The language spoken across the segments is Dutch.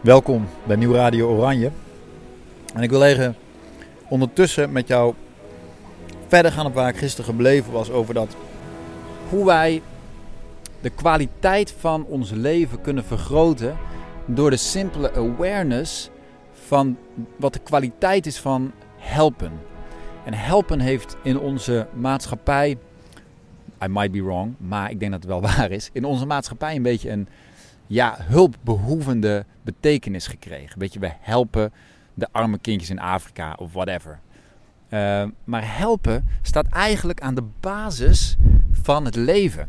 Welkom bij Nieuw Radio Oranje. En ik wil even ondertussen met jou verder gaan op waar ik gisteren gebleven was over dat hoe wij de kwaliteit van ons leven kunnen vergroten door de simpele awareness van wat de kwaliteit is van helpen. En helpen heeft in onze maatschappij, I might be wrong, maar ik denk dat het wel waar is, in onze maatschappij een beetje een ja, hulpbehoevende betekenis gekregen. Weet je, we helpen de arme kindjes in Afrika of whatever. Uh, maar helpen staat eigenlijk aan de basis van het leven.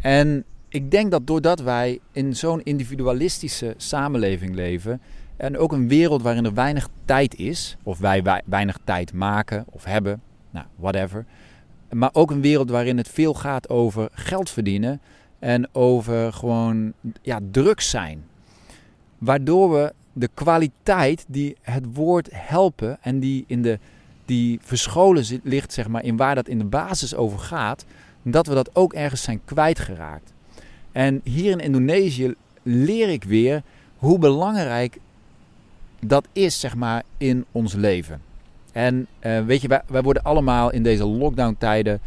En ik denk dat doordat wij in zo'n individualistische samenleving leven en ook een wereld waarin er weinig tijd is, of wij weinig tijd maken of hebben, nou, whatever. Maar ook een wereld waarin het veel gaat over geld verdienen en over gewoon ja, druk zijn. Waardoor we de kwaliteit die het woord helpen en die, in de, die verscholen ligt zeg maar, in waar dat in de basis over gaat, dat we dat ook ergens zijn kwijtgeraakt. En hier in Indonesië leer ik weer hoe belangrijk dat is zeg maar, in ons leven. En uh, weet je, wij, worden allemaal in deze lockdown tijden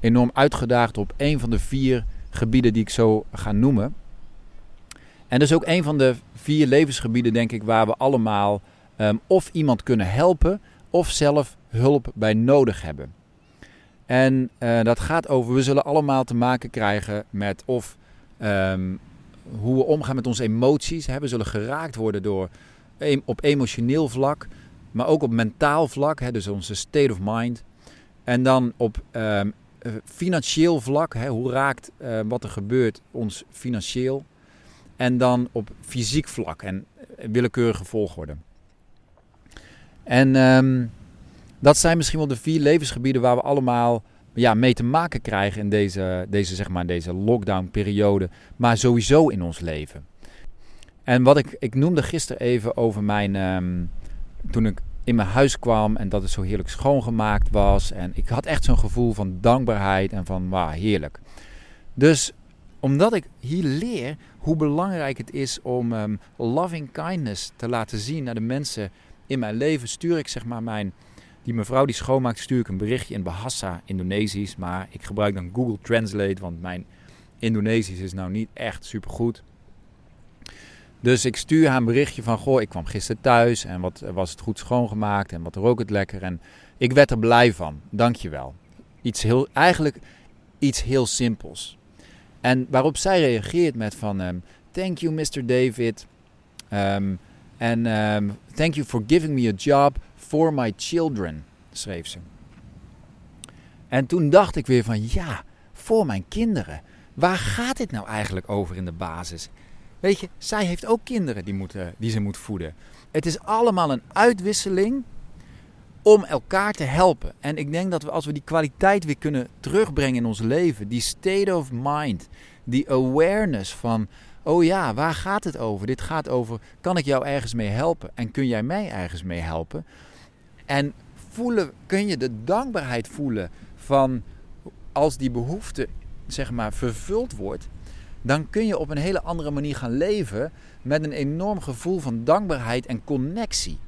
enorm uitgedaagd op een van de vier gebieden die ik zo ga noemen. En dat is ook een van de vier levensgebieden, denk ik, waar we allemaal um, of iemand kunnen helpen of zelf hulp bij nodig hebben. En uh, dat gaat over, we zullen allemaal te maken krijgen met of um, hoe we omgaan met onze emoties. Hè. We zullen geraakt worden door, op emotioneel vlak, maar ook op mentaal vlak, hè, dus onze state of mind. En dan op um, eh, financieel vlak, hè, hoe raakt uh, wat er gebeurt ons financieel? En dan op fysiek vlak en eh, willekeurige volgorde. En um, dat zijn misschien wel de vier levensgebieden waar we allemaal ja, mee te maken krijgen in deze, deze, zeg maar, deze lockdown-periode, maar sowieso in ons leven. En wat ik, ik noemde gisteren even over mijn. Um, toen ik in mijn huis kwam en dat het zo heerlijk schoongemaakt was. En ik had echt zo'n gevoel van dankbaarheid en van wauw, heerlijk. Dus omdat ik hier leer hoe belangrijk het is om um, loving kindness te laten zien naar de mensen in mijn leven, stuur ik zeg maar mijn, die mevrouw die schoonmaakt, stuur ik een berichtje in Bahasa, Indonesisch. Maar ik gebruik dan Google Translate, want mijn Indonesisch is nou niet echt super goed. Dus ik stuur haar een berichtje van, goh, ik kwam gisteren thuis en wat was het goed schoongemaakt en wat rook het lekker. En ik werd er blij van, dankjewel. Iets heel, eigenlijk iets heel simpels. En waarop zij reageert met van, um, thank you Mr. David. Um, en um, thank you for giving me a job for my children, schreef ze. En toen dacht ik weer van, ja, voor mijn kinderen. Waar gaat dit nou eigenlijk over in de basis? Weet je, zij heeft ook kinderen die, moeten, die ze moet voeden. Het is allemaal een uitwisseling om elkaar te helpen. En ik denk dat we als we die kwaliteit weer kunnen terugbrengen in ons leven, die state of mind, die awareness van, oh ja, waar gaat het over? Dit gaat over, kan ik jou ergens mee helpen? En kun jij mij ergens mee helpen? En voelen, kun je de dankbaarheid voelen van als die behoefte, zeg maar, vervuld wordt, dan kun je op een hele andere manier gaan leven met een enorm gevoel van dankbaarheid en connectie.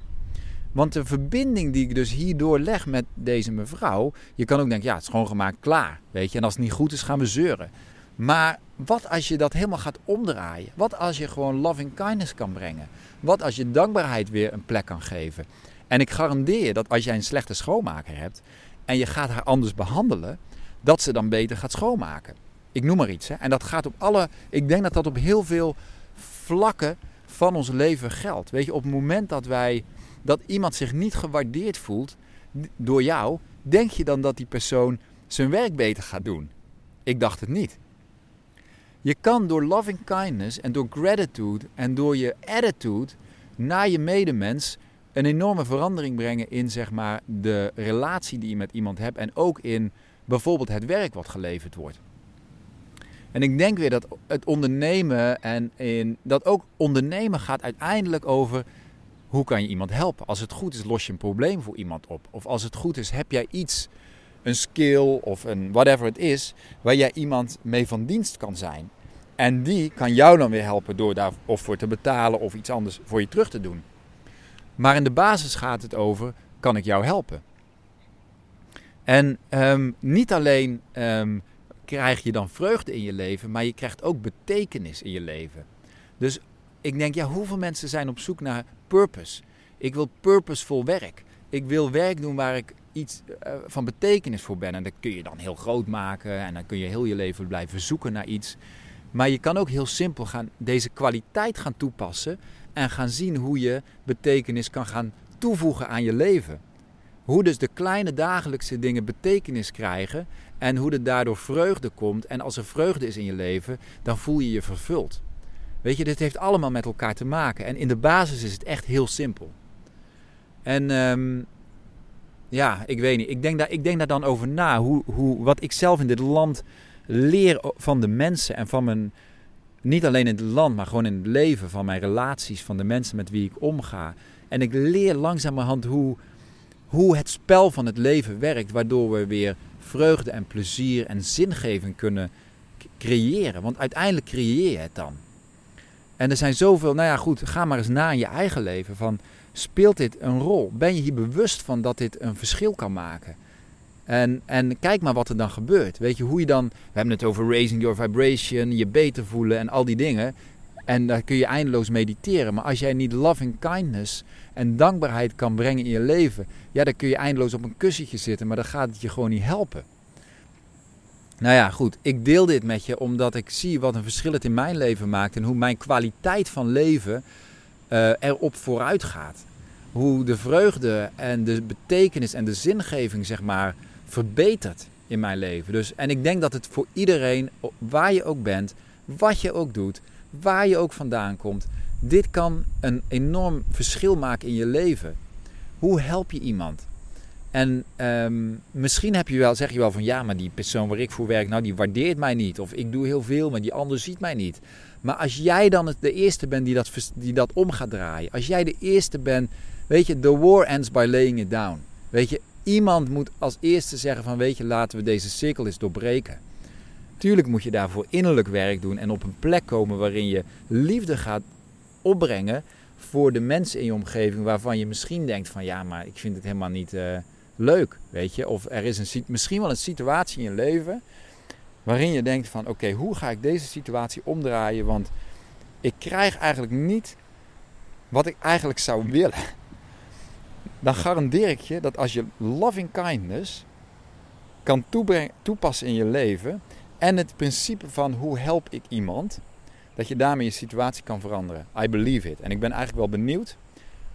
Want de verbinding die ik dus hierdoor leg met deze mevrouw, je kan ook denken, ja, het is gewoon gemaakt, klaar, weet je. En als het niet goed is, gaan we zeuren. Maar wat als je dat helemaal gaat omdraaien? Wat als je gewoon loving kindness kan brengen? Wat als je dankbaarheid weer een plek kan geven? En ik garandeer dat als jij een slechte schoonmaker hebt en je gaat haar anders behandelen, dat ze dan beter gaat schoonmaken. Ik noem maar iets. Hè. En dat gaat op alle. Ik denk dat dat op heel veel vlakken van ons leven geldt. Weet je, op het moment dat wij. dat iemand zich niet gewaardeerd voelt door jou, denk je dan dat die persoon zijn werk beter gaat doen? Ik dacht het niet. Je kan door loving kindness en door gratitude en door je attitude naar je medemens een enorme verandering brengen in zeg maar de relatie die je met iemand hebt en ook in bijvoorbeeld het werk wat geleverd wordt. En ik denk weer dat het ondernemen en in, dat ook ondernemen gaat uiteindelijk over hoe kan je iemand helpen. Als het goed is, los je een probleem voor iemand op. Of als het goed is, heb jij iets, een skill of een whatever het is, waar jij iemand mee van dienst kan zijn. En die kan jou dan weer helpen door daar of voor te betalen of iets anders voor je terug te doen. Maar in de basis gaat het over: kan ik jou helpen? En um, niet alleen um, krijg je dan vreugde in je leven, maar je krijgt ook betekenis in je leven. Dus ik denk, ja, hoeveel mensen zijn op zoek naar purpose? Ik wil purposevol werk. Ik wil werk doen waar ik iets uh, van betekenis voor ben. En dat kun je dan heel groot maken en dan kun je heel je leven blijven zoeken naar iets. Maar je kan ook heel simpel gaan deze kwaliteit gaan toepassen en gaan zien hoe je betekenis kan gaan toevoegen aan je leven. Hoe dus de kleine dagelijkse dingen betekenis krijgen en hoe er daardoor vreugde komt. En als er vreugde is in je leven, dan voel je je vervuld. Weet je, dit heeft allemaal met elkaar te maken. En in de basis is het echt heel simpel. En um, ja, ik weet niet. Ik denk daar, ik denk daar dan over na. Hoe, hoe, wat ik zelf in dit land leer van de mensen en van mijn. Niet alleen in het land, maar gewoon in het leven. Van mijn relaties, van de mensen met wie ik omga. En ik leer langzamerhand hoe, hoe het spel van het leven werkt. Waardoor we weer vreugde en plezier en zingeving kunnen creëren. Want uiteindelijk creëer je het dan. En er zijn zoveel, nou ja goed, ga maar eens na in je eigen leven. Van, speelt dit een rol? Ben je hier bewust van dat dit een verschil kan maken? En, en kijk maar wat er dan gebeurt. Weet je hoe je dan, we hebben het over raising your vibration, je beter voelen en al die dingen. En daar kun je eindeloos mediteren. Maar als jij niet loving kindness en dankbaarheid kan brengen in je leven, ja, dan kun je eindeloos op een kussentje zitten, maar dan gaat het je gewoon niet helpen. Nou ja, goed. Ik deel dit met je omdat ik zie wat een verschil het in mijn leven maakt en hoe mijn kwaliteit van leven uh, erop vooruit gaat. Hoe de vreugde en de betekenis en de zingeving, zeg maar, verbetert in mijn leven. Dus, en ik denk dat het voor iedereen, waar je ook bent, wat je ook doet, waar je ook vandaan komt, dit kan een enorm verschil maken in je leven. Hoe help je iemand? En um, misschien heb je wel, zeg je wel van ja, maar die persoon waar ik voor werk, nou die waardeert mij niet. Of ik doe heel veel, maar die ander ziet mij niet. Maar als jij dan de eerste bent die dat, die dat om gaat draaien. Als jij de eerste bent, weet je, the war ends by laying it down. Weet je, iemand moet als eerste zeggen van weet je, laten we deze cirkel eens doorbreken. Tuurlijk moet je daarvoor innerlijk werk doen en op een plek komen waarin je liefde gaat opbrengen voor de mensen in je omgeving waarvan je misschien denkt van ja, maar ik vind het helemaal niet uh, leuk, weet je. Of er is een, misschien wel een situatie in je leven waarin je denkt van oké, hoe ga ik deze situatie omdraaien? Want ik krijg eigenlijk niet wat ik eigenlijk zou willen. Dan garandeer ik je dat als je loving kindness kan toepassen in je leven en het principe van hoe help ik iemand, dat je daarmee je situatie kan veranderen. I believe it. En ik ben eigenlijk wel benieuwd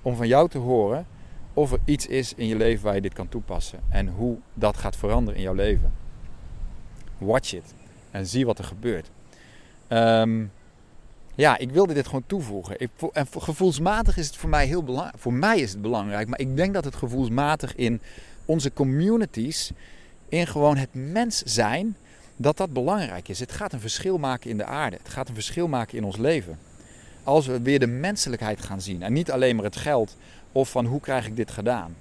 om van jou te horen of er iets is in je leven waar je dit kan toepassen en hoe dat gaat veranderen in jouw leven. Watch it en zie wat er gebeurt. Um, ja, ik wilde dit gewoon toevoegen. Ik, en gevoelsmatig is het voor mij heel belangrijk. Voor mij is het belangrijk, maar ik denk dat het gevoelsmatig in onze communities, in gewoon het mens zijn, dat dat belangrijk is. Het gaat een verschil maken in de aarde. Het gaat een verschil maken in ons leven. Als we weer de menselijkheid gaan zien en niet alleen maar het geld of van hoe krijg ik dit gedaan.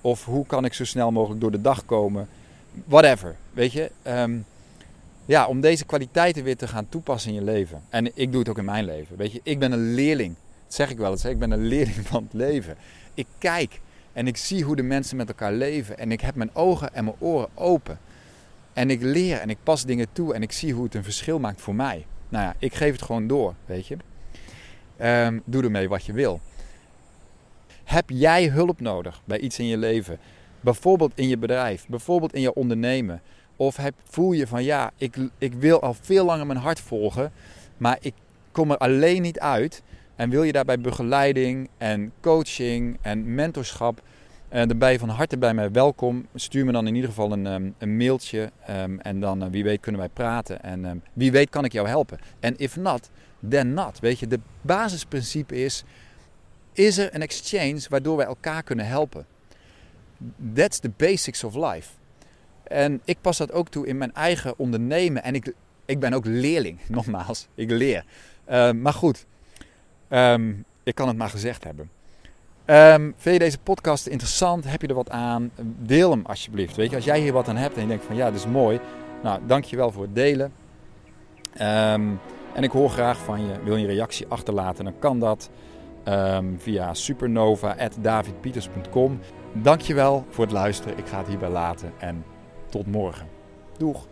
Of hoe kan ik zo snel mogelijk door de dag komen. Whatever. Weet je. Um, ja, om deze kwaliteiten weer te gaan toepassen in je leven. En ik doe het ook in mijn leven. Weet je, ik ben een leerling. Dat zeg ik wel eens. Ik ben een leerling van het leven. Ik kijk en ik zie hoe de mensen met elkaar leven. En ik heb mijn ogen en mijn oren open. En ik leer en ik pas dingen toe en ik zie hoe het een verschil maakt voor mij. Nou ja, ik geef het gewoon door, weet je. Um, doe ermee wat je wil. Heb jij hulp nodig bij iets in je leven? Bijvoorbeeld in je bedrijf, bijvoorbeeld in je ondernemen. Of heb, voel je van ja, ik, ik wil al veel langer mijn hart volgen, maar ik kom er alleen niet uit. En wil je daarbij begeleiding en coaching en mentorschap? Dan ben je van harte bij mij welkom. Stuur me dan in ieder geval een, um, een mailtje. Um, en dan uh, wie weet kunnen wij praten. En um, wie weet kan ik jou helpen. En if not, then not. Weet je, de basisprincipe is is er een exchange waardoor wij elkaar kunnen helpen. That's the basics of life. En ik pas dat ook toe in mijn eigen ondernemen. En ik, ik ben ook leerling, nogmaals. Ik leer. Maar goed, ik kan het maar gezegd hebben. Ehm, vind je deze podcast interessant? Heb je er wat aan? Deel hem alsjeblieft. Weet je, als jij hier wat aan hebt en je denkt van ja, dit is mooi. Nou, dankjewel voor het delen. Ehm, en ik hoor graag van je. Wil je een reactie achterlaten? Dan kan dat um, via supernova.davidpieters.com. Dankjewel voor het luisteren. Ik ga het hierbij laten en tot morgen. Doeg!